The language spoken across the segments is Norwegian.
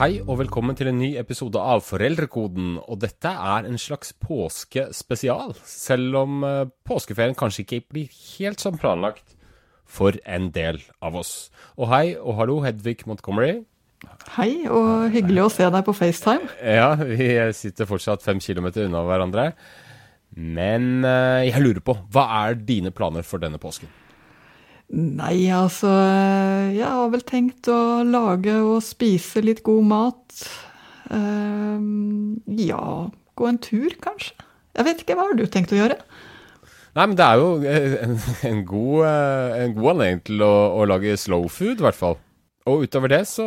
Hei og velkommen til en ny episode av Foreldrekoden. Og dette er en slags påskespesial, selv om eh, påskeferien kanskje ikke blir helt som planlagt for en del av oss. Og hei og hallo, Hedvig Montgomery. Hei, og hyggelig å se deg på FaceTime. Ja, vi sitter fortsatt fem kilometer unna hverandre. Men eh, jeg lurer på, hva er dine planer for denne påsken? Nei, altså Jeg har vel tenkt å lage og spise litt god mat. Ehm, ja, gå en tur, kanskje. Jeg vet ikke, hva har du tenkt å gjøre? Nei, men det er jo eh, en, en god, eh, en god anledning til å, å lage slow food, i hvert fall. Og utover det så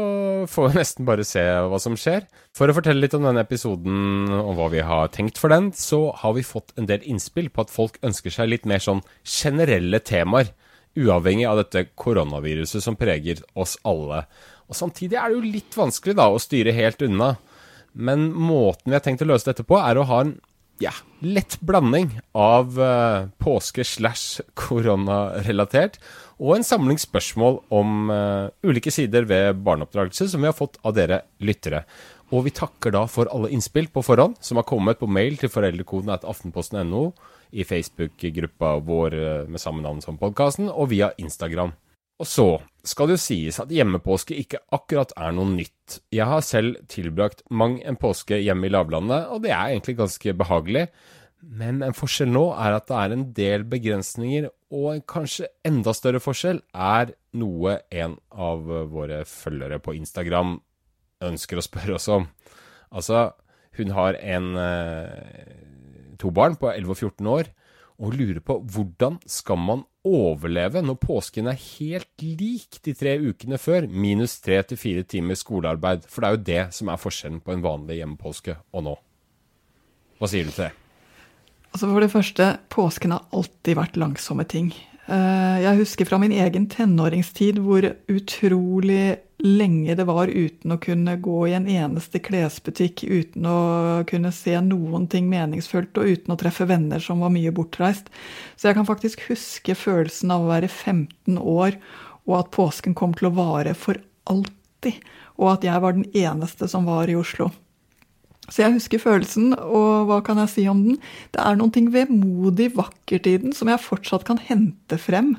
får vi nesten bare se hva som skjer. For å fortelle litt om denne episoden og hva vi har tenkt for den, så har vi fått en del innspill på at folk ønsker seg litt mer sånn generelle temaer uavhengig av dette koronaviruset som preger oss alle. Og Samtidig er det jo litt vanskelig da å styre helt unna. Men måten vi har tenkt å løse dette på, er å ha en ja, lett blanding av uh, påske slash koronarelatert og en samling spørsmål om uh, ulike sider ved barneoppdragelse som vi har fått av dere lyttere. Og vi takker da for alle innspill på forhånd som har kommet på mail til foreldrekoden etter aftenposten.no i Facebook-gruppa vår eh, med samme navn som podkasten, og via Instagram. Og så skal det jo sies at hjemmepåske ikke akkurat er noe nytt. Jeg har selv tilbrakt mang en påske hjemme i lavlandet, og det er egentlig ganske behagelig. Men en forskjell nå er at det er en del begrensninger, og en kanskje enda større forskjell er noe en av våre følgere på Instagram ønsker å spørre oss om. Altså, hun har en eh, to barn på 11 og 14 år, og lurer på hvordan skal man overleve når påsken er helt lik de tre ukene før, minus tre til fire timer skolearbeid. For det er jo det som er forskjellen på en vanlig hjemmepåske og nå. Hva sier du til det? Altså For det første, påsken har alltid vært langsomme ting. Eh, jeg husker fra min egen tenåringstid hvor utrolig lenge det var uten å kunne gå i en eneste klesbutikk, uten å kunne se noen ting meningsfullt og uten å treffe venner som var mye bortreist. Så jeg kan faktisk huske følelsen av å være 15 år og at påsken kom til å vare for alltid, og at jeg var den eneste som var i Oslo. Så jeg husker følelsen, og hva kan jeg si om den? Det er noe vemodig vakkert i den som jeg fortsatt kan hente frem.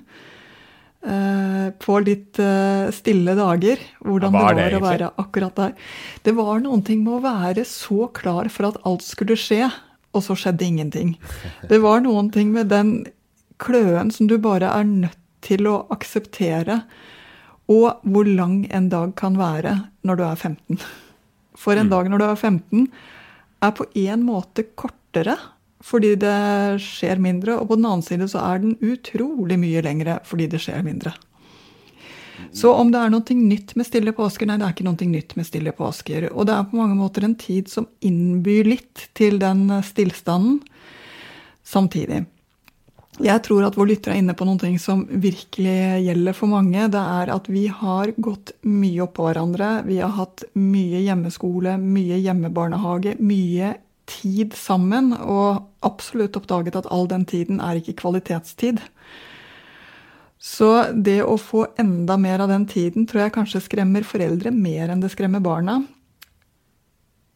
Uh, på litt uh, stille dager. Hvordan det var det, å være akkurat der. Det var noen ting med å være så klar for at alt skulle skje, og så skjedde ingenting. Det var noen ting med den kløen som du bare er nødt til å akseptere, og hvor lang en dag kan være når du er 15 for en mm. dag når du er 15, er på en måte kortere fordi det skjer mindre, og på den annen side så er den utrolig mye lengre fordi det skjer mindre. Så om det er noe nytt med stille påsker Nei, det er ikke noe nytt med stille påsker. Og det er på mange måter en tid som innbyr litt til den stillstanden samtidig. Jeg tror at vår lytter er inne på noe som virkelig gjelder for mange. Det er at vi har gått mye oppå hverandre. Vi har hatt mye hjemmeskole, mye hjemmebarnehage, mye tid sammen. Og absolutt oppdaget at all den tiden er ikke kvalitetstid. Så det å få enda mer av den tiden tror jeg kanskje skremmer foreldre mer enn det skremmer barna.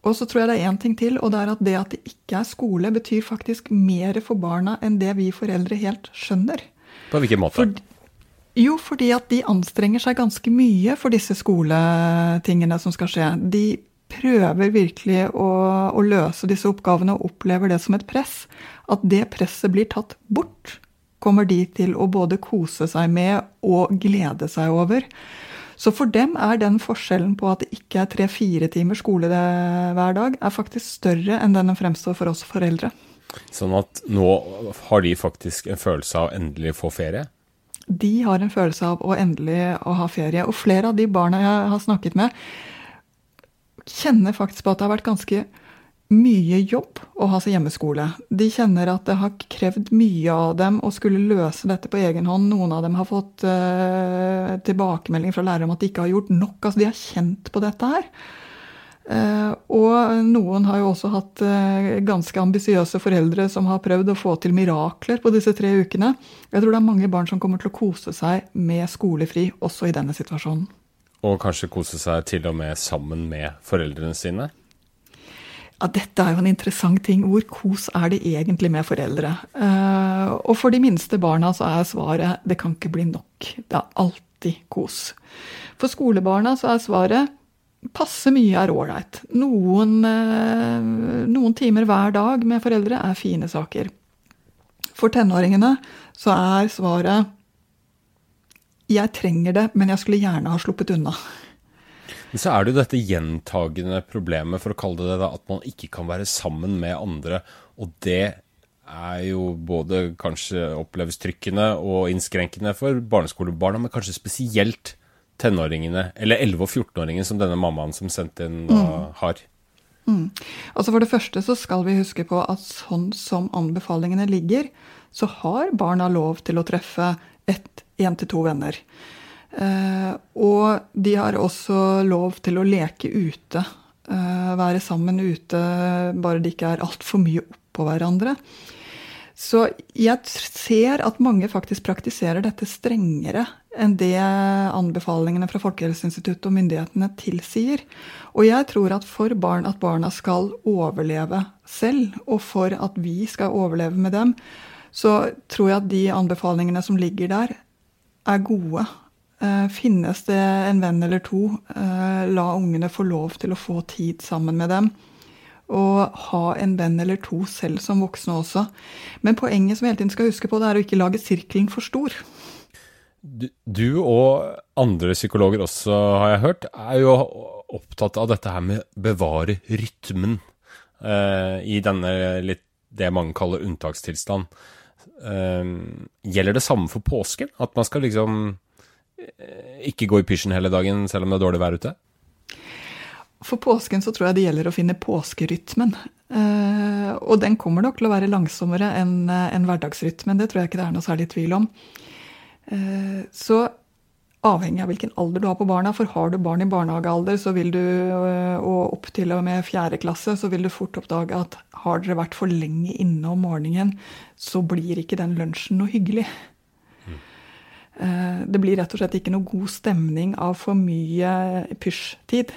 Og så tror jeg det er én ting til, og det er at det at det ikke er skole, betyr faktisk mer for barna enn det vi foreldre helt skjønner. På hvilken måte? For, jo, fordi at de anstrenger seg ganske mye for disse skoletingene som skal skje. De prøver virkelig å, å løse disse oppgavene og opplever det som et press. At det presset blir tatt bort, kommer de til å både kose seg med og glede seg over. Så for dem er den forskjellen på at det ikke er tre-fire timer skole hver dag, er faktisk større enn den fremstår for oss foreldre. Sånn at nå har de faktisk en følelse av endelig få ferie? De har en følelse av å endelig å ha ferie. Og flere av de barna jeg har snakket med, kjenner faktisk på at det har vært ganske mye jobb å ha seg hjemmeskole. De kjenner at det har krevd mye av dem å skulle løse dette på egen hånd. Noen av dem har fått uh, tilbakemelding fra lærere om at de ikke har gjort nok. Altså, de har kjent på dette her. Uh, og noen har jo også hatt uh, ganske ambisiøse foreldre som har prøvd å få til mirakler på disse tre ukene. Jeg tror det er mange barn som kommer til å kose seg med skolefri også i denne situasjonen. Og kanskje kose seg til og med sammen med foreldrene sine? Ja, Dette er jo en interessant ting. Hvor kos er det egentlig med foreldre? Uh, og for de minste barna så er svaret det kan ikke bli nok. Det er alltid kos. For skolebarna så er svaret passe mye er ålreit. Noen, uh, noen timer hver dag med foreldre er fine saker. For tenåringene så er svaret jeg trenger det, men jeg skulle gjerne ha sluppet unna. Men så er det jo dette gjentagende problemet, for å kalle det det, at man ikke kan være sammen med andre. Og det er jo både kanskje oppleves trykkende og innskrenkende for barneskolebarna, men kanskje spesielt tenåringene, eller 11- og 14-åringen som denne mammaen som sendte inn, da, mm. har. Mm. Altså For det første så skal vi huske på at sånn som anbefalingene ligger, så har barna lov til å treffe ett én til to venner. Eh, og de har også lov til å leke ute. Eh, være sammen ute, bare det ikke er altfor mye oppå hverandre. Så jeg ser at mange faktisk praktiserer dette strengere enn det anbefalingene fra Folkehelseinstituttet og myndighetene tilsier. Og jeg tror at for barn at barna skal overleve selv, og for at vi skal overleve med dem, så tror jeg at de anbefalingene som ligger der, er gode. Eh, finnes det en venn eller to, eh, la ungene få lov til å få tid sammen med dem. Og ha en venn eller to selv som voksne også. Men poenget som vi hele tiden skal huske på, det er å ikke lage sirkelen for stor. Du, og andre psykologer også, har jeg hørt, er jo opptatt av dette her med bevare rytmen eh, i denne litt det mange kaller unntakstilstand. Ehm, gjelder det samme for påsken? At man skal liksom eh, ikke gå i pysjen hele dagen selv om det er dårlig vær ute? For påsken så tror jeg det gjelder å finne påskerytmen. Uh, og den kommer nok til å være langsommere enn en hverdagsrytmen. Det tror jeg ikke det er noe særlig tvil om. Uh, så avhengig av hvilken alder du har på barna. For har du barn i barnehagealder så vil du, øh, og opp til og med fjerde klasse, så vil du fort oppdage at har dere vært for lenge inne om morgenen, så blir ikke den lunsjen noe hyggelig. Mm. Det blir rett og slett ikke noe god stemning av for mye pysjtid.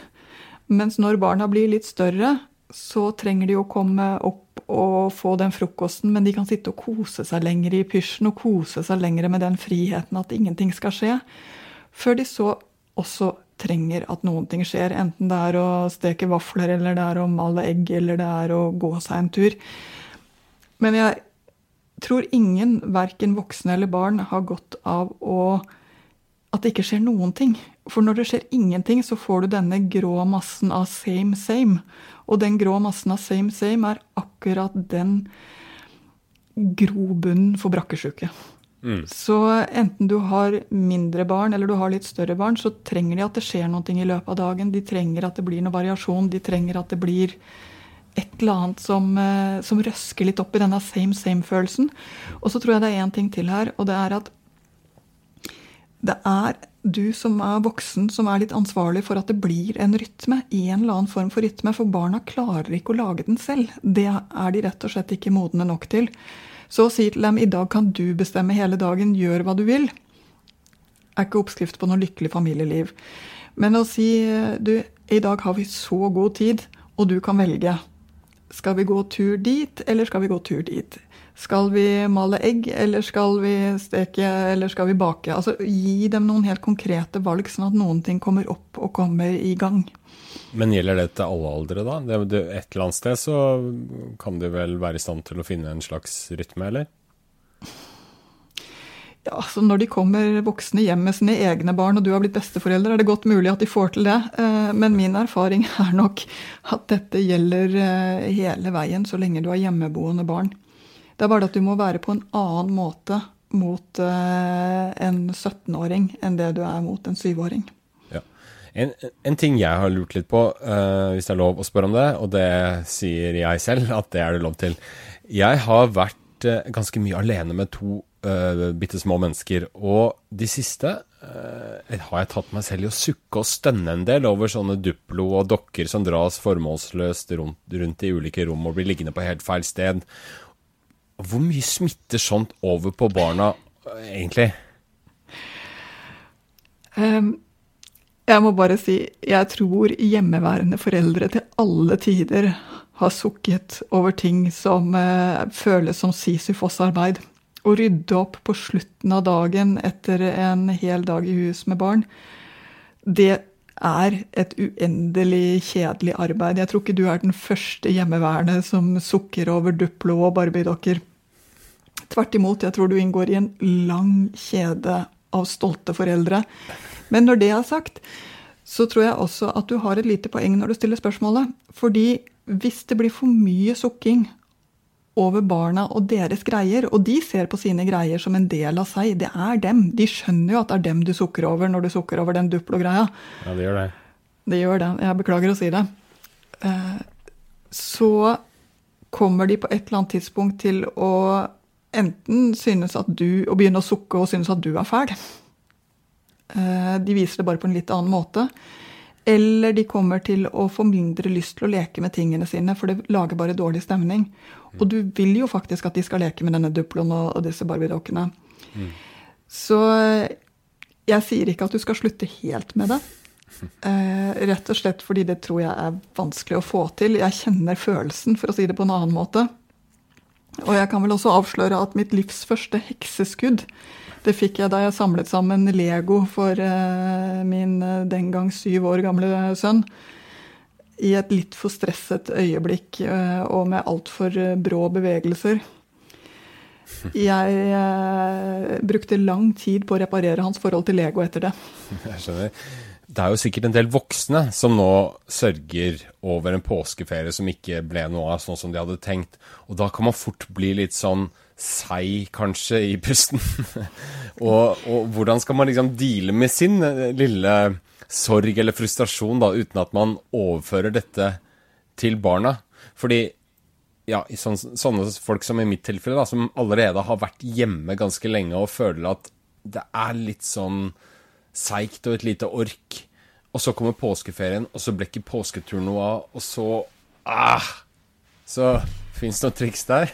Mens når barna blir litt større, så trenger de å komme opp og få den frokosten, men de kan sitte og kose seg lenger i pysjen og kose seg lenger med den friheten at ingenting skal skje. Før de så også trenger at noen ting skjer. Enten det er å steke vafler, eller det er å male egg, eller det er å gå seg en tur. Men jeg tror ingen, verken voksne eller barn, har godt av å at det ikke skjer noen ting. For når det skjer ingenting, så får du denne grå massen av same, same. Og den grå massen av same, same er akkurat den grobunnen for brakkesjuke. Mm. Så enten du har mindre barn eller du har litt større barn, så trenger de at det skjer noe i løpet av dagen. De trenger at det blir noe variasjon. De trenger at det blir et eller annet som, eh, som røsker litt opp i denne same same-følelsen. Og så tror jeg det er én ting til her, og det er at det er du som er voksen, som er litt ansvarlig for at det blir en rytme. En eller annen form for rytme. For barna klarer ikke å lage den selv. Det er de rett og slett ikke modne nok til. Så å si til dem i dag kan du bestemme hele dagen, gjør hva du vil, er ikke oppskrift på noe lykkelig familieliv. Men å si du, i dag har vi så god tid, og du kan velge. Skal vi gå tur dit, eller skal vi gå tur dit? Skal vi male egg, eller skal vi steke, eller skal vi bake? Altså, Gi dem noen helt konkrete valg, sånn at noen ting kommer opp og kommer i gang. Men gjelder det til alle aldre, da? Det, det, et eller annet sted så kan de vel være i stand til å finne en slags rytme, eller? Ja, så Når de kommer voksne hjem med sine egne barn, og du har blitt besteforelder, er det godt mulig at de får til det. Eh, men min erfaring er nok at dette gjelder eh, hele veien så lenge du har hjemmeboende barn. Det er bare det at du må være på en annen måte mot eh, en 17-åring enn det du er mot en 7-åring. En, en, ting jeg har lurt litt på, uh, hvis det er lov å spørre om det, og det sier jeg selv at det er det lov til. Jeg har vært uh, ganske mye alene med to uh, bitte små mennesker, og de siste uh, har jeg tatt meg selv i å sukke og stønne en del over sånne Duplo og dokker som dras formålsløst rundt, rundt i ulike rom og blir liggende på helt feil sted. Hvor mye smitter sånt over på barna, egentlig? Um Jeg må bare si, jeg tror hjemmeværende foreldre til alle tider har sukket over ting som eh, føles som Sisyfos-arbeid. Å rydde opp på slutten av dagen etter en hel dag i hus med barn, det er et uendelig kjedelig arbeid. Jeg tror ikke du er den første hjemmeværende som sukker over Duplo og Barbie-dokker. Tvert imot, jeg tror du inngår i en lang kjede av stolte foreldre. Men når det er sagt, så tror jeg også at du har et lite poeng når du stiller spørsmålet. Fordi hvis det blir for mye sukking over barna og deres greier, og de ser på sine greier som en del av seg, det er dem. De skjønner jo at det er dem du sukker over når du sukker over den Duplo-greia. Ja, det gjør det. Det gjør det. Jeg beklager å si det. Eh, så kommer de på et eller annet tidspunkt til å enten synes at du og begynne å sukke og synes at du er fæl. Eh, de viser det bare på en litt annen måte. Eller de kommer til å få mindre lyst til å leke med tingene sine, for det lager bare dårlig stemning. Og du vil jo faktisk at de skal leke med denne duploen og, og disse Barbie-dokkene. Mm. Så jeg sier ikke at du skal slutte helt med det. Eh, rett og slett fordi det tror jeg er vanskelig å få til. Jeg kjenner følelsen, for å si det på en annen måte. Og jeg kan vel også avsløre at mitt livs første hekseskudd det fikk jeg da jeg samlet sammen Lego for uh, min uh, den gang syv år gamle sønn. I et litt for stresset øyeblikk uh, og med altfor brå bevegelser. Jeg brukte lang tid på å reparere hans forhold til Lego etter det. Jeg skjønner det er jo sikkert en del voksne som nå sørger over en påskeferie som ikke ble noe av sånn som de hadde tenkt. Og da kan man fort bli litt sånn seig, kanskje, i pusten. og, og, hvordan skal man liksom deale med sin eh, lille sorg eller frustrasjon da, uten at man overfører dette til barna? Fordi ja, sånne, sånne folk som i mitt tilfelle, da, som allerede har vært hjemme ganske lenge og føler at det er litt sånn seigt og et lite ork. Og så kommer påskeferien, og så ble ikke påsketuren noe av, og så ah, Så fins det noen triks der?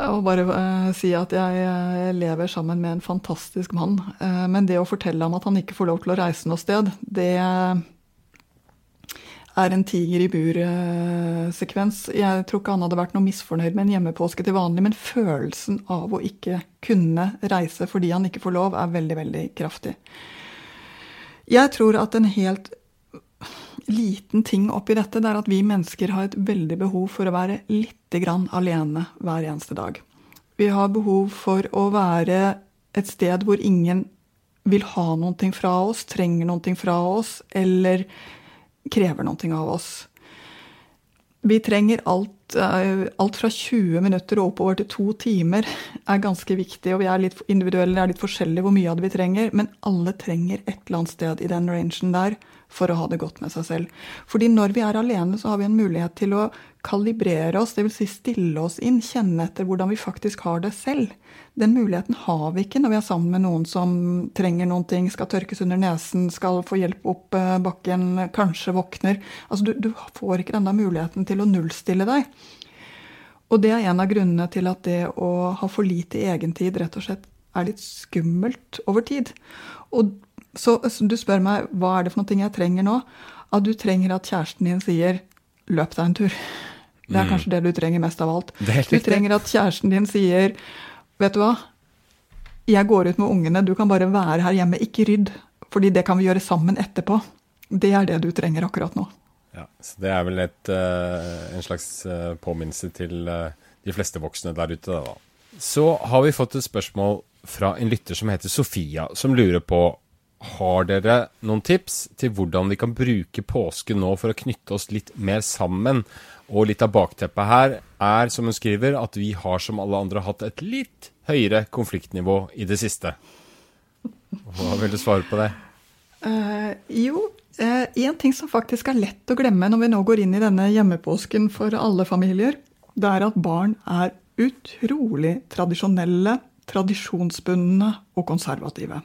Jeg må bare uh, si at jeg, jeg, lever sammen med en fantastisk mann. Uh, men det å fortelle ham at han ikke får lov til å reise noe sted, det er en tiger i bur-sekvens. Jeg tror ikke han hadde vært noe misfornøyd med en hjemmepåske til vanlig, men følelsen av å ikke kunne reise fordi han ikke får lov, er veldig, veldig kraftig. Jeg tror at en helt liten ting oppi dette det er at vi mennesker har et veldig behov for å være lite grann alene hver eneste dag. Vi har behov for å være et sted hvor ingen vil ha noe fra oss, trenger noe fra oss, eller krever noe av oss. Vi trenger alt, eh, alt fra 20 minutter og oppover til to timer er ganske viktig. Og vi er litt individuelle, det er litt forskjellig hvor mye av det vi trenger, men alle trenger et eller annet sted i den rangen der for å ha det godt med seg selv. Fordi når vi er alene, så har vi en mulighet til å kalibrere oss, dvs. Si stille oss inn, kjenne etter hvordan vi faktisk har det selv. Den muligheten har vi ikke når vi er sammen med noen som trenger noen ting, skal tørkes under nesen, skal få hjelp opp eh, bakken, kanskje våkner. Altså, du, du får ikke denne muligheten til å nullstille deg. Og det er en av grunnene til at det å ha for lite egentid rett og slett er litt skummelt over tid. Og så, så, du spør meg hva er det for noe jeg trenger nå. At du trenger at kjæresten din sier 'løp deg en tur'. Det er mm. kanskje det du trenger mest av alt. Du trenger at kjæresten din sier 'vet du hva, jeg går ut med ungene, du kan bare være her hjemme, ikke rydd'. Fordi det kan vi gjøre sammen etterpå. Det er det du trenger akkurat nå. Ja, så Det er vel et, uh, en slags uh, påminnelse til uh, de fleste voksne der ute. Da. Så har vi fått et spørsmål fra en lytter som heter Sofia, som lurer på har dere noen tips til hvordan vi kan bruke påsken nå for å knytte oss litt mer sammen? Og litt av bakteppet her er, som hun skriver, at vi har som alle andre hatt et litt høyere konfliktnivå i det siste. Hva vil du svare på det? Uh, jo, uh, en ting som faktisk er lett å glemme når vi nå går inn i denne hjemmepåsken for alle familier, det er at barn er utrolig tradisjonelle, tradisjonsbundne og konservative.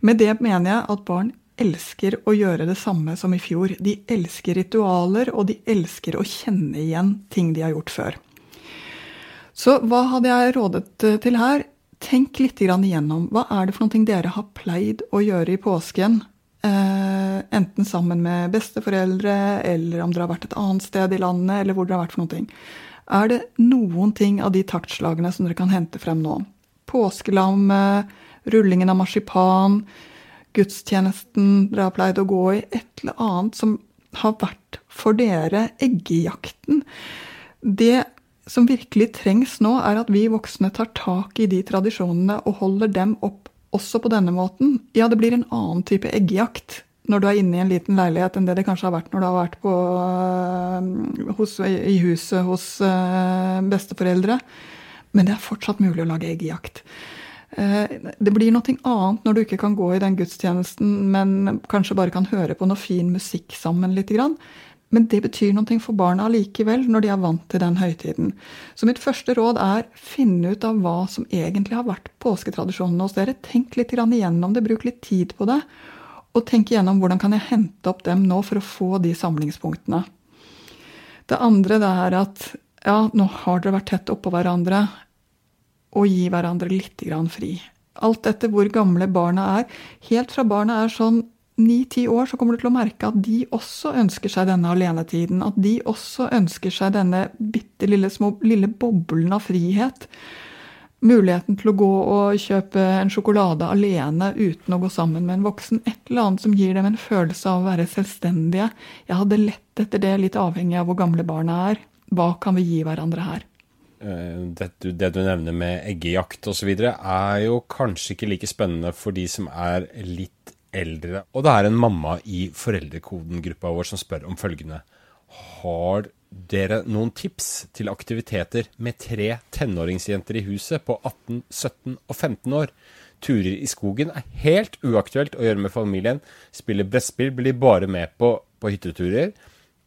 Med det mener jeg at barn elsker å gjøre det samme som i fjor. De elsker ritualer, og de elsker å kjenne igjen ting de har gjort før. Så hva hadde jeg rådet eh, til her? Tenk litt igjennom. Hva er det for noe dere har pleid å gjøre i påsken? eh, enten sammen med besteforeldre, eller om dere har vært et annet sted i landet, eller hvor dere har vært for ting. Er det noen ting av de taktslagene som dere kan hente frem nå? Påskelammet, rullingen av marsipan, gudstjenesten dere har pleid å gå i, et eller annet som har vært for dere eggejakten. Det som virkelig trengs nå, er at vi voksne tar tak i de tradisjonene og holder dem opp også på denne måten. Ja, det blir en annen type eggejakt når du er inne i en liten leilighet enn det det kanskje har vært når du har vært på, øh, hos, i huset hos øh, besteforeldre. Men det er fortsatt mulig å lage eggejakt. Eh, det blir noe annet når du ikke kan gå i den gudstjenesten, men kanskje bare kan høre på noe fin musikk sammen litt. Men det betyr noe for barna likevel, når de er vant til den høytiden. Så mitt første råd er finne ut av hva som egentlig har vært påsketradisjonene hos dere. Tenk litt igjennom det, bruk litt tid på det. Og tenk igjennom hvordan kan jeg hente opp dem nå for å få de samlingspunktene. Det andre det er at ja, nå har dere vært tett oppå hverandre, og gi hverandre litt fri. Alt etter hvor gamle barna er. Helt fra barna er sånn ni-ti år, så kommer du til å merke at de også ønsker seg denne alenetiden. At de også ønsker seg denne bitte lille, små, lille boblen av frihet. Muligheten til å gå og kjøpe en sjokolade alene uten å gå sammen med en voksen. Et eller annet som gir dem en følelse av å være selvstendige. Jeg hadde lett etter det, litt avhengig av hvor gamle barna er. Hva kan vi gi hverandre her? Eh, det, det du nevner med eggejakt osv., er jo kanskje ikke like spennende for de som er litt eldre. Og det er en mamma i foreldrekoden-gruppa vår som spør om følgende. Har dere noen tips til aktiviteter med tre tenåringsjenter i huset på 18, 17 og 15 år? Turer i skogen er helt uaktuelt å gjøre med familien. Spille brettspill blir bare med på, på hytteturer.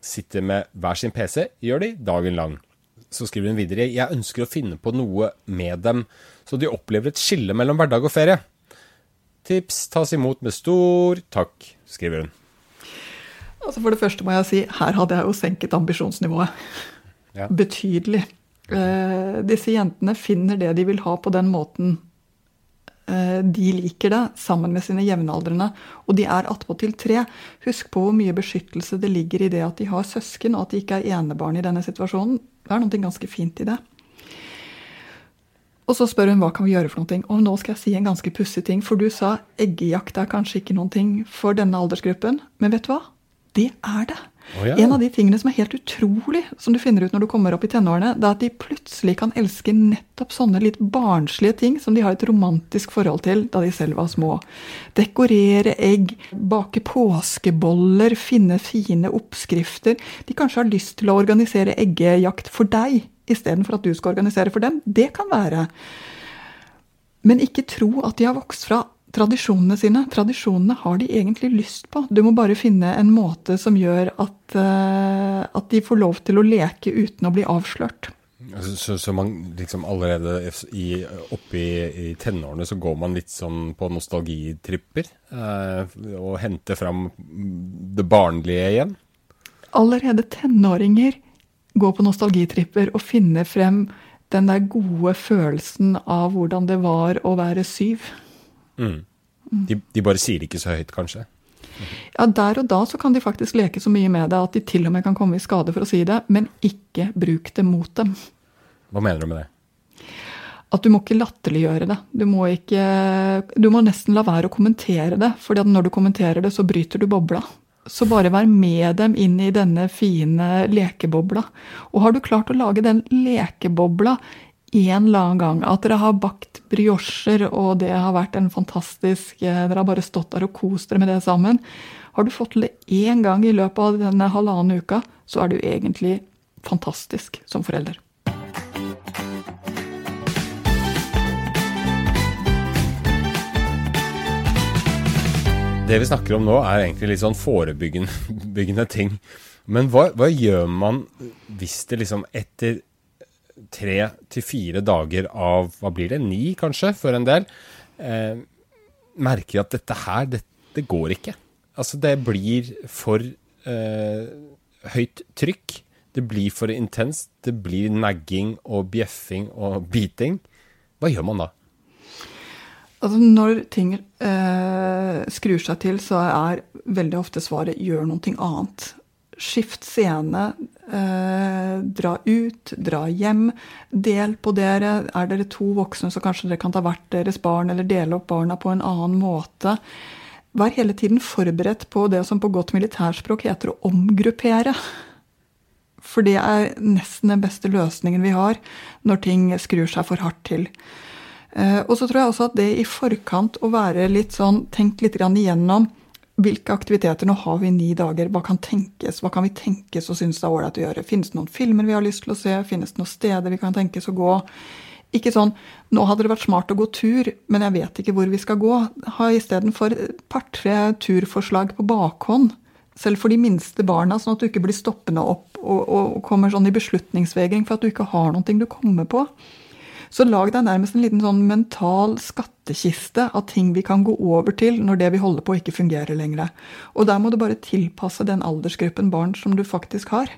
Sitter med hver sin PC, gjør de dagen lang. Så skriver hun videre jeg ønsker å finne på noe med dem, så de opplever et skille mellom hverdag og ferie. Tips tas imot med stor takk, skriver hun. Altså For det første må jeg si her hadde jeg jo senket ambisjonsnivået ja. betydelig. Eh, disse jentene finner det de vil ha på den måten de liker det, sammen med sine jevnaldrende. Og de er attpåtil tre. Husk på hvor mye beskyttelse det ligger i det at de har søsken, og at de ikke er enebarn i denne situasjonen. Det er noe ganske fint i det. Og så spør hun hva kan vi gjøre for noe. Og nå skal jeg si en ganske pussig ting. For du sa eggejakt er kanskje ikke noen ting for denne aldersgruppen. Men vet du hva? Det er det. Oh, ja. En av de tingene som er helt utrolig, som du finner ut når du kommer opp i tenårene, det er at de plutselig kan elske nettopp sånne litt barnslige ting som de har et romantisk forhold til da de selv var små. Dekorere egg, bake påskeboller, finne fine oppskrifter. De kanskje har lyst til å organisere eggejakt for deg istedenfor at du skal organisere for dem. Det kan være. Men ikke tro at de har vokst fra tradisjonene sine. Tradisjonene har de egentlig lyst på. Du må bare finne en måte som gjør at, uh, at de får lov til å leke uten å bli avslørt. Altså, så, så, man liksom allerede i, oppe i, i, tenårene så går man litt sånn på nostalgitripper? Eh, og henter fram det barnlige igjen? Allerede tenåringer går på nostalgitripper og finner frem den der gode følelsen av hvordan det var å være syv. Mm. De, de, bare sier det ikke så høyt, kanskje? Ja, Der og da så kan de faktisk leke så mye med det at de til og med kan komme i skade for å si det, men ikke bruk det mot dem. Hva mener du med det? At du må ikke latterliggjøre det. Du må, ikke, du må nesten la være å kommentere det, for når du kommenterer det, så bryter du bobla. Så bare vær med dem inn i denne fine lekebobla. Og har du klart å lage den lekebobla en eller annen gang, at dere har bakt briocher, og det har vært en fantastisk eh, Dere har bare stått der og kost dere med det sammen. Har du fått til det én gang i løpet av denne halvannen uka, så er du egentlig fantastisk som forelder. Det vi snakker om nå, er egentlig litt sånn forebyggende ting. Men hva, hva gjør man hvis det liksom etter tre til fire dager av hva blir det, ni kanskje, for en del, eh, merker at dette her, det, det, går ikke. Altså det blir for eh, høyt trykk. Det blir for intenst. Det blir nagging og bjeffing og biting. Hva gjør man da? Altså når ting eh, skrur seg til, så er veldig ofte svaret 'gjør noe annet'. Skift scene. Eh, dra ut, dra hjem. Del på dere. Er dere to voksne, så kanskje dere kan ta hvert deres barn, eller dele opp barna på en annen måte. Vær hele tiden forberedt på det som på godt militærspråk heter å omgruppere. For det er nesten den beste løsningen vi har når ting skrur seg for hardt til. Eh, og så tror jeg også at det i forkant å være litt sånn Tenk litt igjennom hvilke aktiviteter Nå har vi ni dager. Hva kan tenkes? Hva kan vi tenkes og synes det er ålreit å gjøre? Finnes det noen filmer vi har lyst til å se? Finnes det noen steder vi kan tenkes å gå? Ikke sånn Nå hadde det vært smart å gå tur, men jeg vet ikke hvor vi skal gå. Ha istedenfor par-tre turforslag på bakhånd. Selv for de minste barna, sånn at du ikke blir stoppende opp og, og kommer sånn i beslutningsvegring for at du ikke har noe du kommer på. Så lag deg nærmest en liten sånn mental skattkiste av ting vi kan gå over til når det vi holder på, ikke fungerer lenger. Og der må du bare tilpasse den aldersgruppen barn som du faktisk har.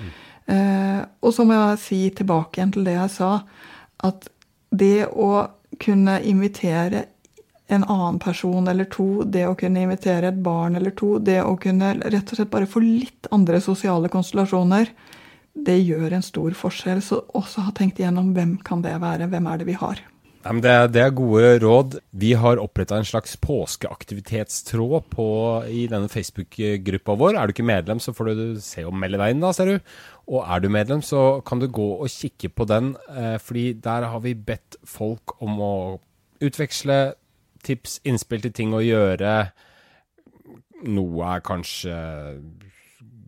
Mm. Og så må jeg si tilbake igjen til det jeg sa, at det å kunne invitere en annen person eller to, det å kunne invitere et barn eller to, det å kunne rett og slett bare få litt andre sosiale konstellasjoner, det gjør en stor forskjell. Så også ha tenkt igjennom hvem kan det være, hvem er det vi har. Ja, det, er, det, er, gode råd. Vi har oppretta en slags påskeaktivitetstråd på, i denne Facebook-gruppa vår. Er du ikke medlem, så får du se om melde deg inn, da, ser du. Og er du medlem, så kan du gå og kikke på den, eh, fordi der har vi bedt folk om å utveksle tips, innspill til ting å gjøre. Noe er kanskje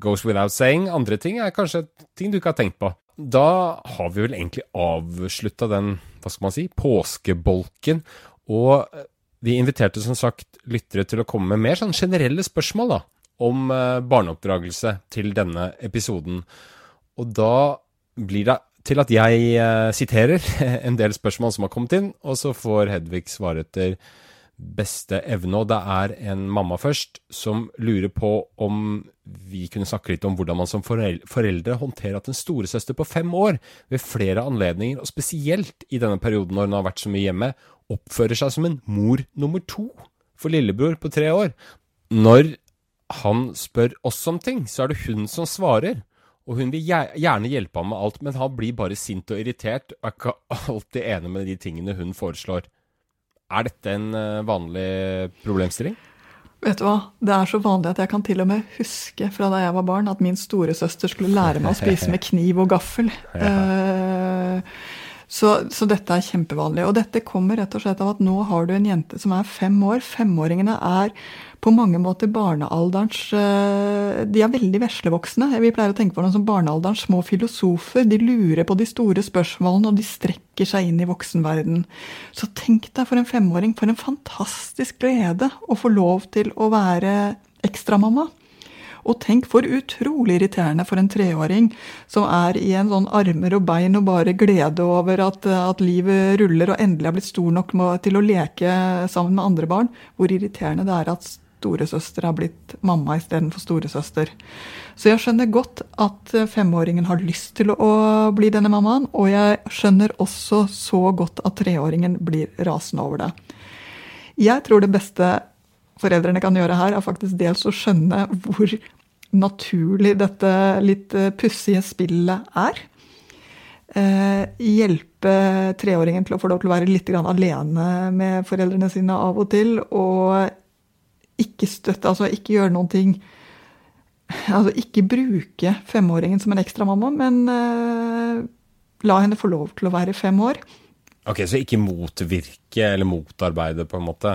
goes without saying. Andre ting er kanskje ting du ikke har tenkt på. Da har vi vel egentlig avslutta den, hva skal man si, påskebolken. Og vi inviterte som sagt lyttere til å komme med mer sånn generelle spørsmål da, om eh, barneoppdragelse til denne episoden. Og da blir det til at jeg eh, siterer en del spørsmål som har kommet inn, og så får Hedvig svare etter beste evne. Og det er en mamma først som lurer på om vi kunne snakke litt om hvordan man som foreldre håndterer at en storesøster på fem år ved flere anledninger, og spesielt i denne perioden når hun har vært så mye hjemme, oppfører seg som en mor nummer to for lillebror på tre år. Når han spør oss om ting, så er det hun som svarer. Og hun vil gjerne hjelpe ham med alt, men han blir bare sint og irritert og er ikke alltid enig med de tingene hun foreslår. Er dette en eh, vanlig problemstilling? Vet du hva, Det er så vanlig at jeg kan til og med huske fra da jeg var barn, at min storesøster skulle lære meg å spise med kniv og gaffel. Ja. Uh, så, så, dette er kjempevanlig. Og dette kommer rett og slett av at nå har du en jente som er fem år. Femåringene er på mange måter barnealderens eh, De er veldig veslevoksne. Vi pleier å tenke på dem som barnealderens små filosofer. De lurer på de store spørsmålene, og de strekker seg inn i voksenverden. Så tenk deg for en femåring, for en fantastisk glede å få lov til å være ekstramamma. Og tenk for utrolig irriterende for en treåring som er i en sånn armer og bein og bare glede over at, at livet ruller og endelig har blitt stor nok til å leke sammen med andre barn. Hvor irriterende det er at storesøster har blitt mamma istedenfor storesøster. Så jeg skjønner godt at femåringen har lyst til å bli denne mammaen, og jeg skjønner også så godt at treåringen blir rasende over det. Jeg tror det beste foreldrene kan gjøre her, er faktisk dels å skjønne hvor naturlig dette litt pussige spillet er. Eh, hjelpe treåringen til å få lov til å være litt alene med foreldrene sine av og til. Og ikke støtte, altså ikke gjøre noen ting Altså ikke bruke femåringen som en ekstramamma, men uh, la henne få lov til å være fem år. Ok, Så ikke motvirke eller motarbeide, på en måte?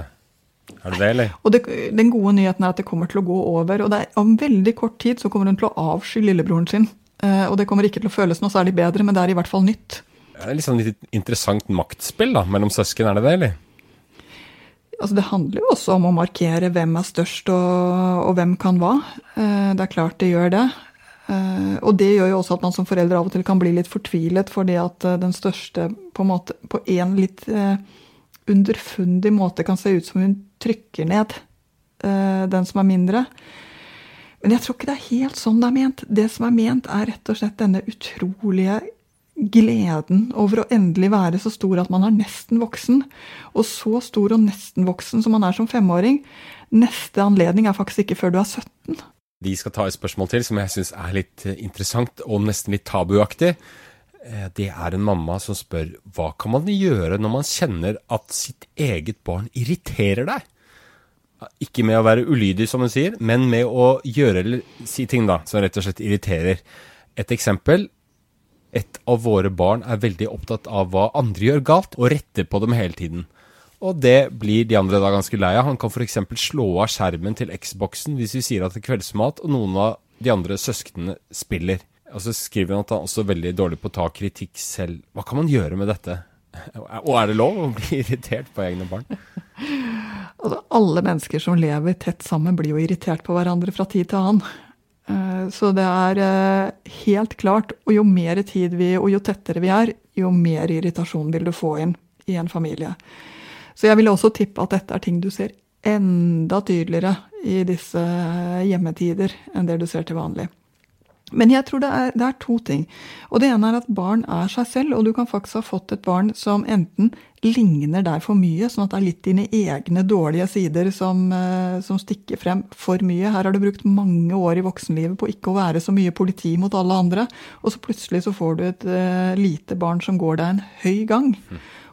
Er det det, eller? Og det, Den gode nyheten er at det kommer til å gå over. Og det er, om veldig kort tid så kommer hun til å avsky lillebroren sin. Uh, og det kommer ikke til å føles noe særlig bedre, men det er i hvert fall nytt. Det er sånn litt interessant maktspill da, mellom søsken, er det det, eller? Altså det handler jo også om å markere hvem er størst og, og, hvem kan hva. Eh, det er klart det gjør det. Uh, og det gjør jo også at man som forelder av og til kan bli litt fortvilet fordi at den største på en måte, på en litt underfundig måte kan se ut som hun trykker ned den som er mindre. Men jeg tror ikke det er helt sånn det er ment. Det som er ment, er rett og slett denne utrolige gleden over å endelig være så stor at man er nesten voksen. Og så stor og nesten voksen som man er som femåring. Neste anledning er faktisk ikke før du er 17. Vi skal ta et spørsmål til som jeg syns er litt eh, interessant og nesten litt tabuaktig. Eh, det er en mamma som spør hva kan man gjøre når man kjenner at sitt eget barn irriterer deg? Ikke med å være ulydig, som hun sier, men med å gjøre eller si ting da, som rett og slett irriterer. Et eksempel et av våre barn er veldig opptatt av hva andre gjør galt, og retter på dem hele tiden. Og det blir de andre da ganske lei av. Han kan f.eks. slå av skjermen til Xboxen hvis vi sier at det er kveldsmat, og noen av de andre søsknene spiller. Og så skriver han at han også er veldig dårlig på å ta kritikk selv. Hva kan man gjøre med dette? Og er det lov å bli irritert på egne barn? Altså, alle mennesker som lever tett sammen, blir jo irritert på hverandre fra tid til annen. Eh, så det er eh, helt klart, og jo mer tid vi, og jo tettere vi er, jo mer irritasjon vil du få inn i en familie. Så jeg vil også tippe at dette er ting du ser enda tydeligere i disse hjemmetider enn det du ser til vanlig. Men jeg tror det er, det er, to ting. Og Det ene er at barn er seg selv, og du kan faktisk ha fått et barn som enten ligner deg for mye, sånn at det er litt dine egne dårlige sider som, eh, som stikker frem for mye. Her har du brukt mange år i voksenlivet på ikke å være så mye politi mot alle andre, og så plutselig så får du et uh, lite barn som går deg en høy gang,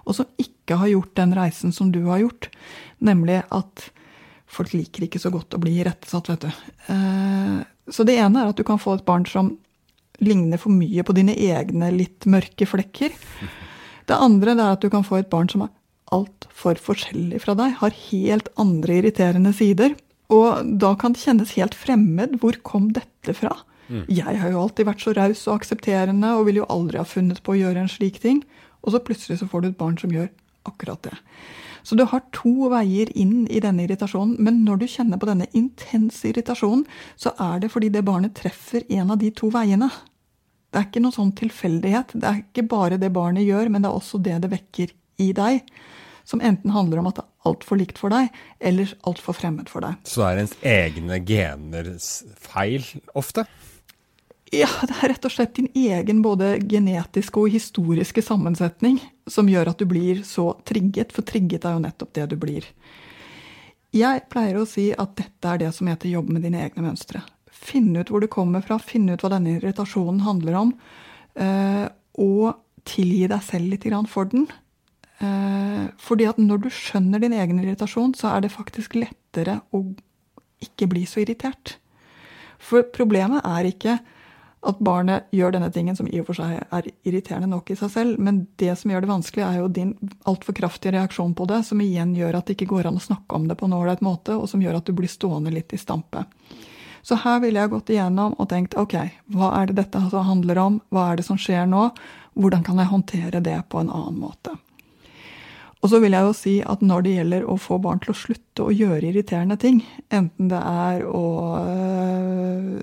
og som ikke har gjort den reisen som du har gjort, nemlig at folk liker ikke så godt å bli irettesatt, vet du. Uh, så det ene er at du kan få et barn som ligner for mye på dine egne litt mørke flekker. Det andre er at du kan få et barn som er altfor forskjellig fra deg, har helt andre irriterende sider. Og da kan det kjennes helt fremmed. Hvor kom dette fra? Mm. Jeg har jo alltid vært så raus og aksepterende og vil jo aldri ha funnet på å gjøre en slik ting. Og så plutselig så får du et barn som gjør akkurat det. Så du har to veier inn i denne irritasjonen. Men når du kjenner på denne intense irritasjonen, så er det fordi det barnet treffer en av de to veiene. Det er ikke noe sånn tilfeldighet. Det er ikke bare det barnet gjør, men det er også det det vekker i deg. Som enten handler om at det er altfor likt for deg, eller altfor fremmed for deg. Så er ens egne gener feil ofte? Ja, det er rett og slett din egen både genetiske og historiske sammensetning som gjør at du blir så trigget, for trigget er jo nettopp det du blir. Jeg pleier å si at dette er det som heter jobb med dine egne mønstre. Finne ut hvor det kommer fra, finne ut hva denne irritasjonen handler om, eh, og tilgi deg selv litt for den. Eh, fordi at når du skjønner din egen irritasjon, så er det faktisk lettere å ikke bli så irritert. For problemet er ikke at barnet gjør denne tingen, som i og for seg er irriterende nok i seg selv. Men det som gjør det vanskelig, er jo din altfor kraftige reaksjon på det, som igjen gjør at det ikke går an å snakke om det på en ålreit måte, og som gjør at du blir stående litt i stampe. Så her ville jeg gått igjennom og tenkt ok, hva er det dette handler om, hva er det som skjer nå, hvordan kan jeg håndtere det på en annen måte. Og så vil jeg jo si at når det gjelder å få barn til å slutte å gjøre irriterende ting, enten det er å øh,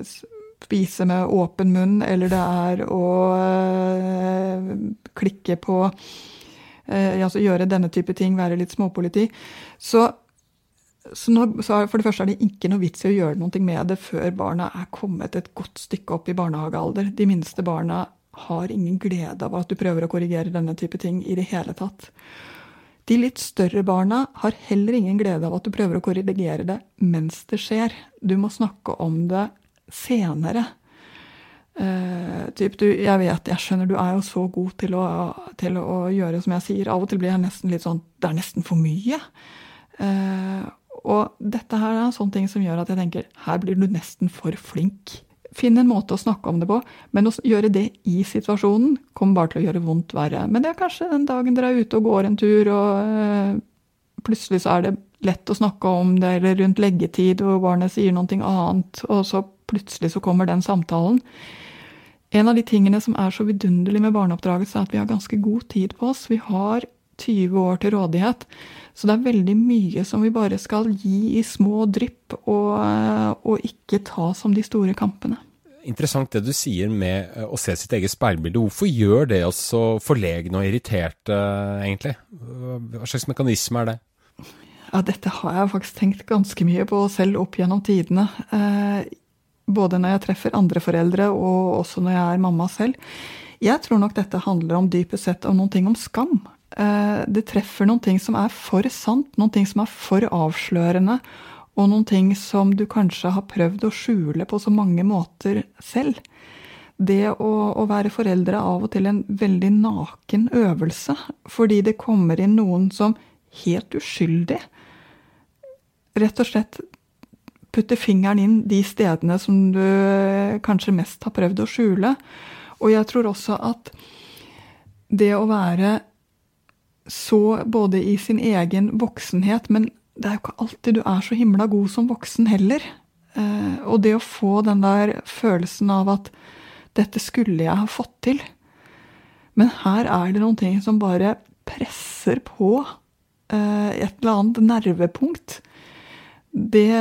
spise med åpen munn, eller det er å øh, klikke på øh, Altså gjøre denne type ting, være litt småpoliti. Så, så, når, så, for det første er det ikke noe vits i å gjøre noe med det før barna er kommet et godt stykke opp i barnehagealder. De minste barna har ingen glede av at du prøver å korrigere denne type ting i det hele tatt. De litt større barna har heller ingen glede av at du prøver å korrigere det mens det skjer. Du må snakke om det senere. Uh, typ, du, jeg vet, jeg skjønner du er jo så god til å, til å, gjøre som jeg sier. Av og til blir jeg nesten litt sånn Det er nesten for mye. Uh, og dette her er en sånn ting som gjør at jeg tenker her blir du nesten for flink. Finn en måte å snakke om det på, men å gjøre det i situasjonen kommer bare til å gjøre vondt verre. Men det er kanskje den dagen dere er ute og går en tur, og uh, plutselig så er det lett å snakke om det, eller rundt leggetid, og barnet sier noe annet, og så plutselig så kommer den samtalen. En av de tingene som er så vidunderlig med barneoppdragelse, er at vi har ganske god tid på oss. Vi har 20 år til rådighet. Så det er veldig mye som vi bare skal gi i små drypp, og, og ikke ta som de store kampene. Interessant det du sier med å se sitt eget speilbilde. Hvorfor gjør det oss så forlegne og irriterte, egentlig? Hva slags mekanisme er det? Ja, dette har jeg faktisk tenkt ganske mye på selv opp gjennom tidene. Både når jeg treffer andre foreldre, og også når jeg er mamma selv. Jeg tror nok dette handler om dypest sett om noen ting om skam. Eh, det treffer noen ting som er for sant, noen ting som er for avslørende, og noen ting som du kanskje har prøvd å skjule på så mange måter selv. Det å, å være foreldre er av og til en veldig naken øvelse, fordi det kommer inn noen som helt uskyldig rett og slett putter fingeren inn de stedene som du kanskje mest har prøvd å skjule. Og jeg tror også at det å være så både i sin egen voksenhet, men det er jo ikke alltid du er så himla god som voksen heller. Eh, og det å få den der følelsen av at dette skulle jeg ha fått til. Men her er det noen ting som bare presser på eh, et eller annet nervepunkt. Det,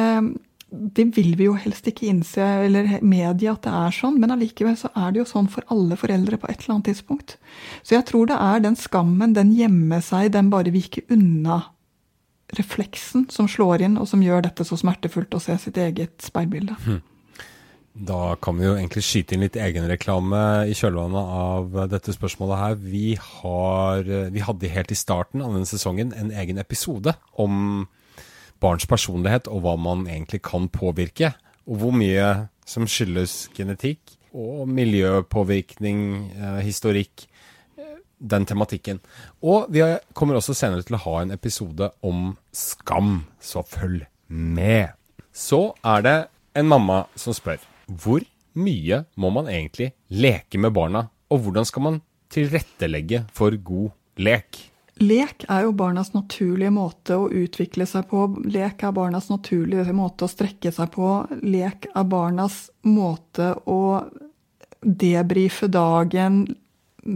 det vil vi jo helst ikke innse, eller medie at det er sånn, men allikevel så er det jo sånn for alle foreldre på et eller annet tidspunkt. Så jeg tror det er den skammen, den gjemmer seg, den bare viker unna refleksen som slår inn, og som gjør dette så smertefullt å se sitt eget speilbilde. Hm. Da kan vi jo egentlig skyte inn litt egenreklame i kjølvannet av dette spørsmålet her. Vi, har, vi hadde helt i starten av denne sesongen en egen episode om barns personlighet og hva man egentlig kan påvirke. Og hvor mye som skyldes genetikk og miljøpåvirkning, eh, historikk den tematikken. Og vi kommer også senere til å ha en episode om skam, så følg med. Så er det en mamma som spør hvor mye må man egentlig leke med barna, og hvordan skal man tilrettelegge for god lek? Lek er jo barnas naturlige måte å utvikle seg på. Lek er barnas naturlige måte å strekke seg på. Lek er barnas måte å debrife dagen,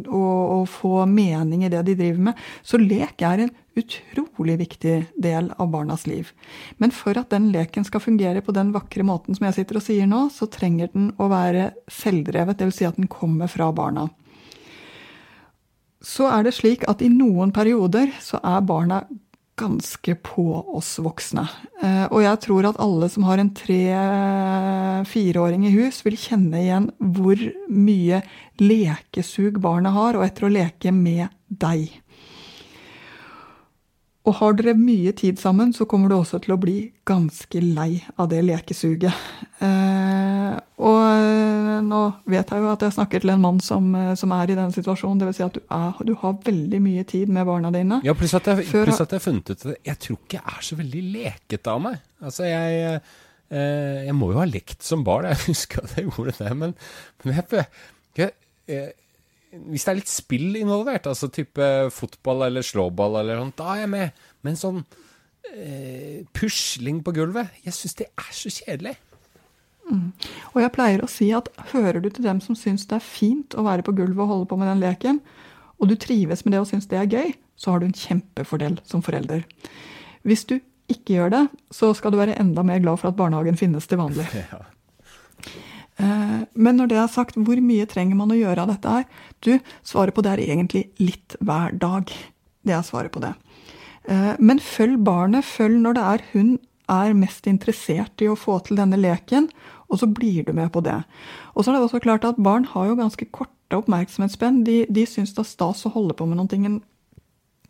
og, få mening i det de driver med. Så lek er en utrolig viktig del av barnas liv. Men for at den leken skal fungere på den vakre måten som jeg sitter og sier nå, så trenger den å være selvdrevet, dvs. Si at den kommer fra barna. Så er det slik at i noen perioder så er barna ganske på oss voksne. Eh, og jeg tror at alle som har en tre-fireåring i hus, vil kjenne igjen hvor mye lekesug barnet har, og etter å leke med deg. Og har dere mye tid sammen, så kommer du også til å bli ganske lei av det lekesuget. Eh, og eh, nå vet jeg jo at jeg snakker til en mann som, eh, som er i den situasjonen. Dvs. Si at du, er, du, har veldig mye tid med barna dine. Ja, pluss at, jeg, pluss at jeg har funnet ut at jeg tror ikke jeg er så veldig lekete av meg. Altså, jeg, eh, jeg må jo ha lekt som barn, jeg husker at jeg gjorde det. Men, men jeg, jeg, jeg hvis det er litt spill involvert, altså type fotball eller slåball eller sånt, da er jeg med. Men sånn eh, pusling på gulvet, jeg syns det er så kjedelig. Mm. Og jeg pleier å si at hører du til dem som syns det er fint å være på gulvet og holde på med den leken, og du trives med det og syns det er gøy, så har du en kjempefordel som forelder. Hvis du ikke gjør det, så skal du være enda mer glad for at barnehagen finnes til vanlig. Ja. Eh, men når det er sagt, hvor mye trenger man å gjøre av dette her? Du, svaret på det er egentlig litt hver dag. Det er svaret på det. Eh, men følg barnet. Følg når det er hun er mest interessert i å få til denne leken, og så blir du med på det. Og så er det også klart at barn har jo ganske korte oppmerksomhetsspenn. De, de syns det er stas å holde på med noen ting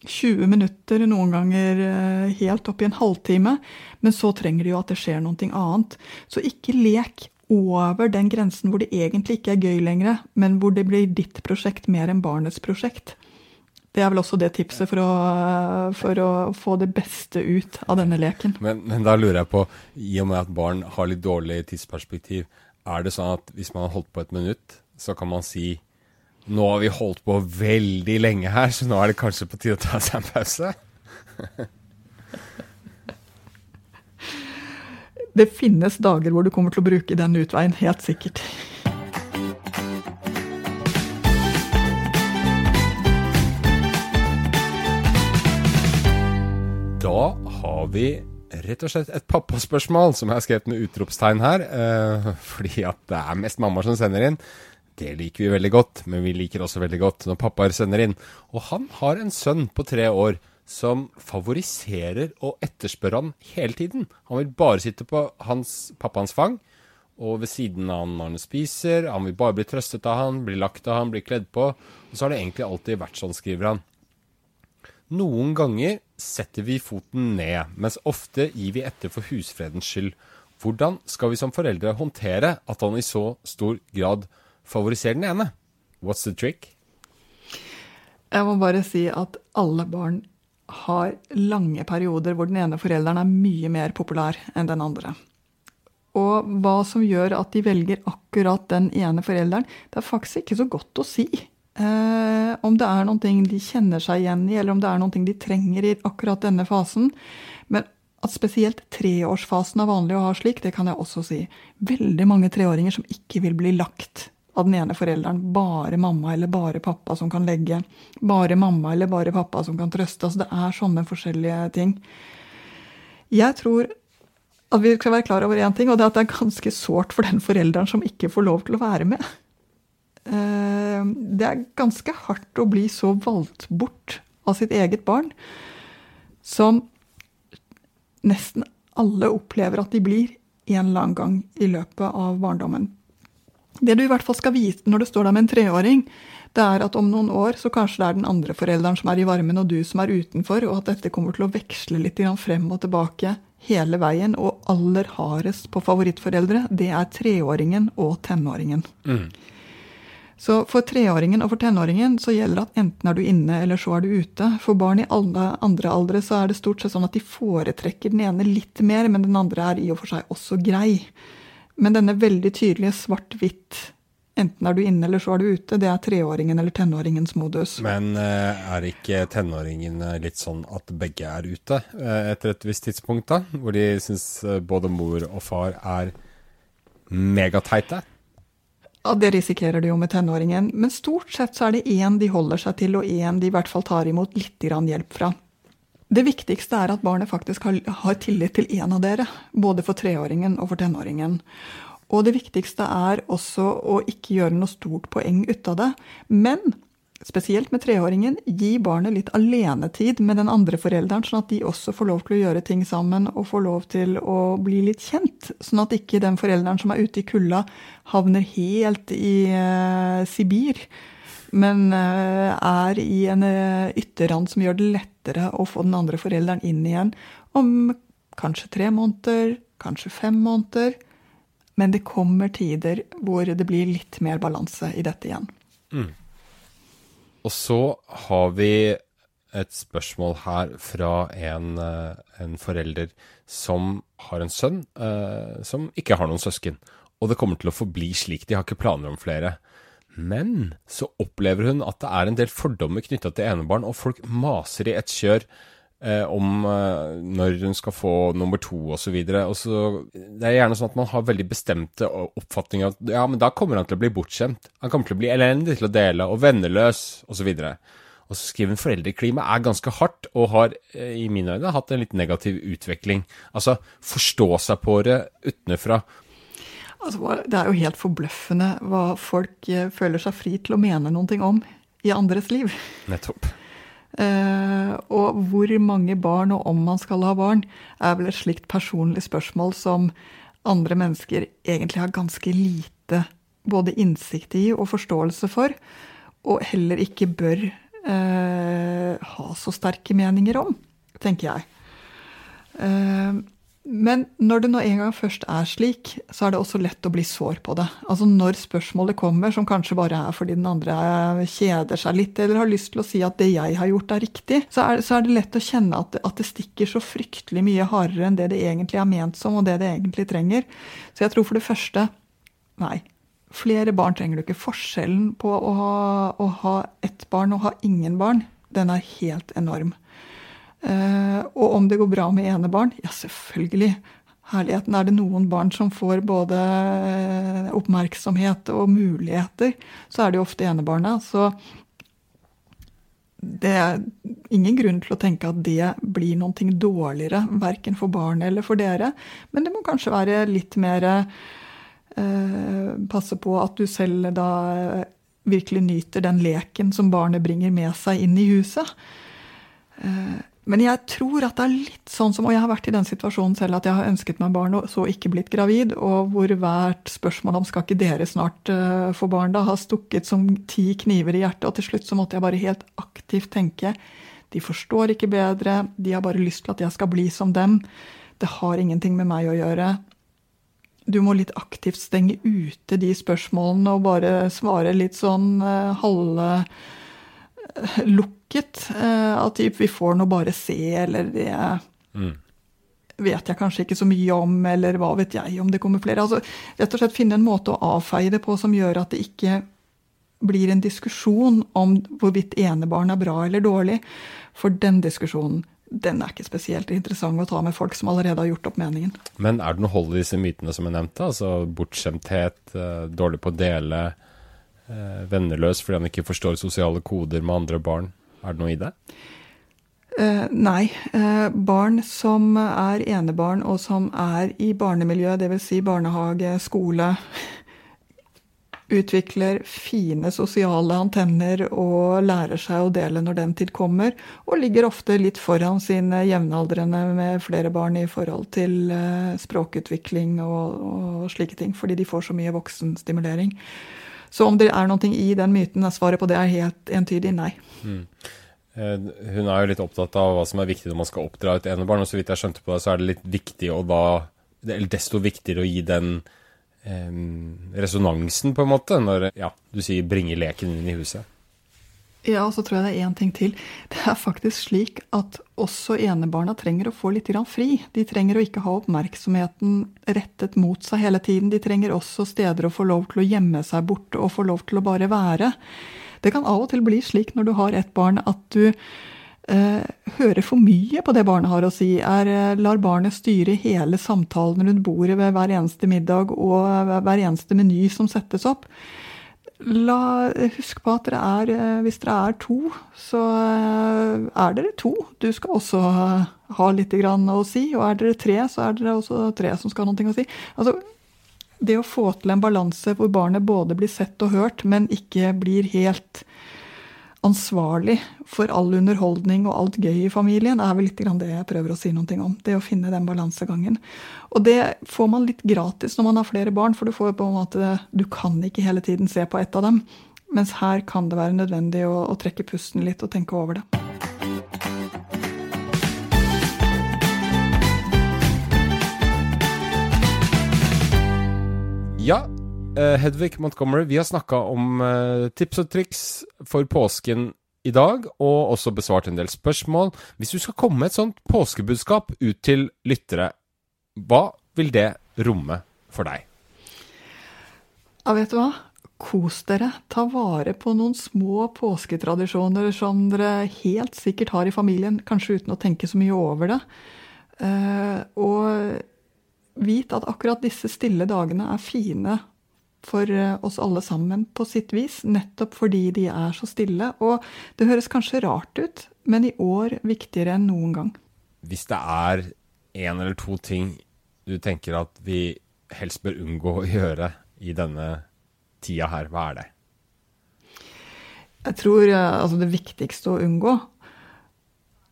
20 minutter, noen ganger eh, helt opp i en halvtime. Men så trenger de jo at det skjer noe annet. Så ikke lek over den grensen hvor det egentlig ikke er gøy lenger, men hvor det blir ditt prosjekt mer enn barnets prosjekt. Det er vel også det tipset for å, for å få det beste ut av denne leken. Men, men, da lurer jeg på, i og med at barn har litt dårlig tidsperspektiv, er det sånn at hvis man har holdt på et minutt, så kan man si nå har vi holdt på veldig lenge her, så nå er det kanskje på tide å ta seg en pause? Det finnes dager hvor du kommer til å bruke den utveien, helt sikkert. Da har vi rett og slett et pappaspørsmål, som jeg har skrevet med utropstegn her. Eh, fordi at det er mest mammaer som sender inn. Det liker vi veldig godt, men vi liker også veldig godt når pappaer sender inn. Og han har en sønn på tre år som favoriserer og etterspør han hele tiden. Han vil bare sitte på hans, pappaens fang og ved siden av han når han spiser. Han vil bare bli trøstet av han, bli lagt av han, bli kledd på. Og så har det egentlig alltid vært sånn, skriver han. Noen ganger setter vi foten ned, mens ofte gir vi etter for husfredens skyld. Hvordan skal vi som foreldre håndtere at han i så stor grad favoriserer den ene? What's the trick? Jeg må bare si at alle barn har lange perioder hvor den ene forelderen er mye mer populær enn den andre. Og hva som gjør at de velger akkurat den ene forelderen, det er faktisk ikke så godt å si. Eh, om det er noe de kjenner seg igjen i, eller om det er noe de trenger i akkurat denne fasen. Men at spesielt treårsfasen er vanlig å ha slik, det kan jeg også si. Veldig mange treåringer som ikke vil bli lagt av den ene forelderen. Bare mamma eller bare pappa som kan legge. Bare mamma eller bare pappa som kan trøste. Altså det er sånne forskjellige ting. Jeg tror at vi skal være klar over én ting, og det er at det er ganske sårt for den forelderen som ikke får lov til å være med. Eh, det er ganske hardt å bli så valgt bort av sitt eget barn som nesten alle opplever at de blir en eller annen gang i løpet av barndommen. Det du i hvert fall skal vite når du står der med en treåring, det er at om noen år så kanskje det er den andre forelderen som er i varmen, og du som er utenfor, og at dette kommer til å veksle litt frem og tilbake hele veien. Og aller hardest på favorittforeldre, det er treåringen og tenåringen. Mm. Så for treåringen og for tenåringen så gjelder det at enten er du inne, eller så er du ute. For barn i alle andre aldre så er det stort sett sånn at de foretrekker den ene litt mer, men den andre er i og for seg også grei. Men denne veldig tydelige svart-hvitt, enten er du inne eller så er du ute, det er treåringen eller tenåringens modus. Men eh, er ikke tenåringen eh, litt sånn at begge er ute eh, etter et visst tidspunkt, da? Hvor de syns både mor og far er megateite? Ja, Det risikerer de jo med tenåringen, men stort sett så er det én de holder seg til, og én de i hvert fall tar imot litt hjelp fra. Det viktigste er at barnet faktisk har, har tillit til én av dere, både for treåringen og for tenåringen. Og det viktigste er også å ikke gjøre noe stort poeng ut av det. Men spesielt med treåringen, gi barnet litt alenetid med den andre forelderen, sånn at de også får lov til å gjøre ting sammen og får lov til å bli litt kjent. Sånn at ikke den forelderen som er ute i kulda, havner helt i eh, Sibir men eh, er i en eh, ytterrand som gjør det lettere å få den andre forelderen inn igjen om kanskje tre måneder, kanskje fem måneder. Men det kommer tider hvor det blir litt mer balanse i dette igjen. Mm. Og så har vi et spørsmål her fra en, eh, en forelder som har en sønn eh, som ikke har noen søsken. Og det kommer til å forbli slik. De har ikke planer om flere. Men så opplever hun at det er en del fordommer knytta til enebarn, og folk maser i et kjør eh, om eh, når hun skal få nummer to osv. Det er gjerne sånn at man har veldig bestemte oppfatninger av at ja, men da kommer han til å bli bortskjemt. Han kommer til å bli elendig til å dele, og venneløs osv. Og, så skriver hun foreldreklimaet er ganske hardt, og har eh, i mine øyne hatt en litt negativ utvikling. Altså forstå seg på det utenfra. Altså, det er jo helt forbløffende hva folk eh, føler seg fri til å mene noe om i andres liv. Nettopp. Uh, og hvor mange barn, og om man skal ha barn, er vel et slikt personlig spørsmål som andre mennesker egentlig har ganske lite både innsikt i og forståelse for, og heller ikke bør uh, ha så sterke meninger om, tenker jeg. Uh, men når det nå en gang først er slik, så er det også lett å bli sår på det. Altså Når spørsmålet kommer, som kanskje bare er fordi den andre kjeder seg litt, eller har lyst til å si at det jeg har gjort, er riktig, så er, så er det lett å kjenne at, at, det stikker så fryktelig mye hardere enn det det egentlig er ment som, og det det egentlig trenger. Så jeg tror for det første nei. Flere barn trenger du ikke. Forskjellen på å ha, å ha ett barn og ha ingen barn, den er helt enorm. Uh, og om det går bra med enebarn? Ja, selvfølgelig. Herligheten er det noen barn som får både eh, oppmerksomhet og muligheter, så er det jo ofte enebarna. Så det er ingen grunn til å tenke at det blir noe dårligere, verken for barnet eller for dere. Men det må kanskje være litt mer eh, Passe på at du selv da virkelig nyter den leken som barnet bringer med seg inn i huset. Uh, Men jeg tror at det er litt sånn som Og jeg har vært i den situasjonen selv at jeg har ønsket meg barn og så ikke blitt gravid, og hvor hvert spørsmål om skal ikke dere snart uh, få barn, da har stukket som ti kniver i hjertet, og til slutt så måtte jeg bare helt aktivt tenke de forstår ikke bedre, de har bare lyst til at jeg skal bli som dem. Det har ingenting med meg å gjøre. Du må litt aktivt stenge ute de spørsmålene og bare svare litt sånn uh, halve lukket. Eh, typ vi får nå bare se, eller det mm. vet jeg kanskje ikke så mye om, eller hva vet jeg om det kommer flere. Altså, rett og slett finne en måte å avfeie det på som gjør at det ikke blir en diskusjon om hvorvidt enebarn er bra eller dårlig. For den diskusjonen den er ikke spesielt interessant å ta med folk som allerede har gjort opp meningen. Men er det noe hold i disse mytene som er nevnte? Altså bortskjemthet, eh, dårlig på å dele, eh, venneløs fordi han ikke forstår sosiale koder med andre barn. Er det noe i det? Eh, nei. Eh, barn som er enebarn og som er i barnemiljø, dvs. Si barnehage, skole, utvikler fine sosiale antenner og lærer seg å dele når den tid kommer, og ligger ofte litt foran sine jevnaldrende med flere barn i forhold til eh, språkutvikling og, og slike ting, fordi de får så mye voksenstimulering. Så om det er noe i den myten, svaret på det er helt entydig nei. Mm. Eh, hun er jo litt opptatt av hva som er viktig når man skal oppdra et enebarn, og så vidt jeg skjønte på det, så er det litt viktig å da Eller desto viktigere å gi den eh, resonansen, på en måte, når ja, du sier 'bringe leken inn i huset'. Ja, og så tror jeg det er én ting til. Det er faktisk slik at også enebarna trenger å få litt fri. De trenger å ikke ha oppmerksomheten rettet mot seg hele tiden. De trenger også steder å få lov til å gjemme seg borte og få lov til å bare være. Det kan av og til bli slik når du har et barn, at du eh, hører for mye på det barnet har å si. Er, eh, lar barnet styre hele samtalen rundt bordet ved hver eneste middag og hver eneste meny som settes opp la, husk på at dere er, eh, hvis dere er to, så eh, er dere to. Du skal også ha litt å si. Og er dere tre, så er dere også tre som skal ha noe å si. Altså, det å få til en balanse hvor barnet både blir sett og hørt, men ikke blir helt ansvarlig for all underholdning og alt gøy i familien, er vel litt det jeg prøver å si noe om. Det å finne den balansegangen. Og det får man litt gratis når man har flere barn, for du får på en måte Du kan ikke hele tiden se på ett av dem. Mens her kan det være nødvendig å, å trekke pusten litt og tenke over det. Ja, Hedvig Montgomery, vi har snakka om uh, tips og triks for påsken i dag, og også besvart en del spørsmål. Hvis du skal komme med et sånt påskebudskap ut til lyttere, hva vil det romme for deg? Ja, vet du hva? Kos dere. Ta vare på noen små påsketradisjoner som dere helt sikkert har i familien, kanskje uten å tenke så mye over det. Uh, og vit at akkurat disse stille dagene er fine for eh, oss alle sammen på sitt vis, nettopp fordi de er så stille. Og det høres kanskje rart ut, men i år viktigere enn noen gang. Hvis det er én eller to ting du tenker at vi helst bør unngå å gjøre i denne tida her, hva er det? Jeg tror eh, altså det viktigste å unngå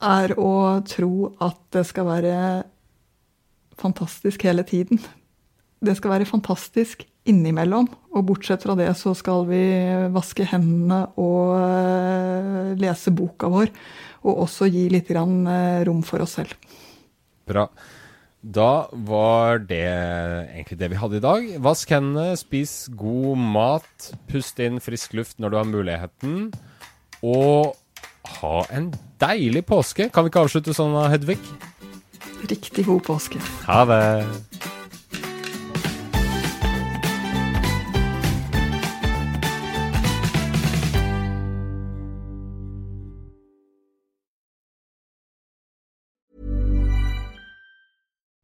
er å tro at det skal være fantastisk hele tiden. Det skal være fantastisk innimellom. Og bortsett fra det så skal vi vaske hendene og eh, lese boka vår. Og også gi litt eh, rom for oss selv. Bra. Da var det egentlig det vi hadde i dag. Vask hendene, spis god mat, pust inn frisk luft når du har muligheten. Og ha en deilig påske. Kan vi ikke avslutte sånn, Hedvig? Riktig god påske. Ha det.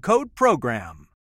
code PROGRAM.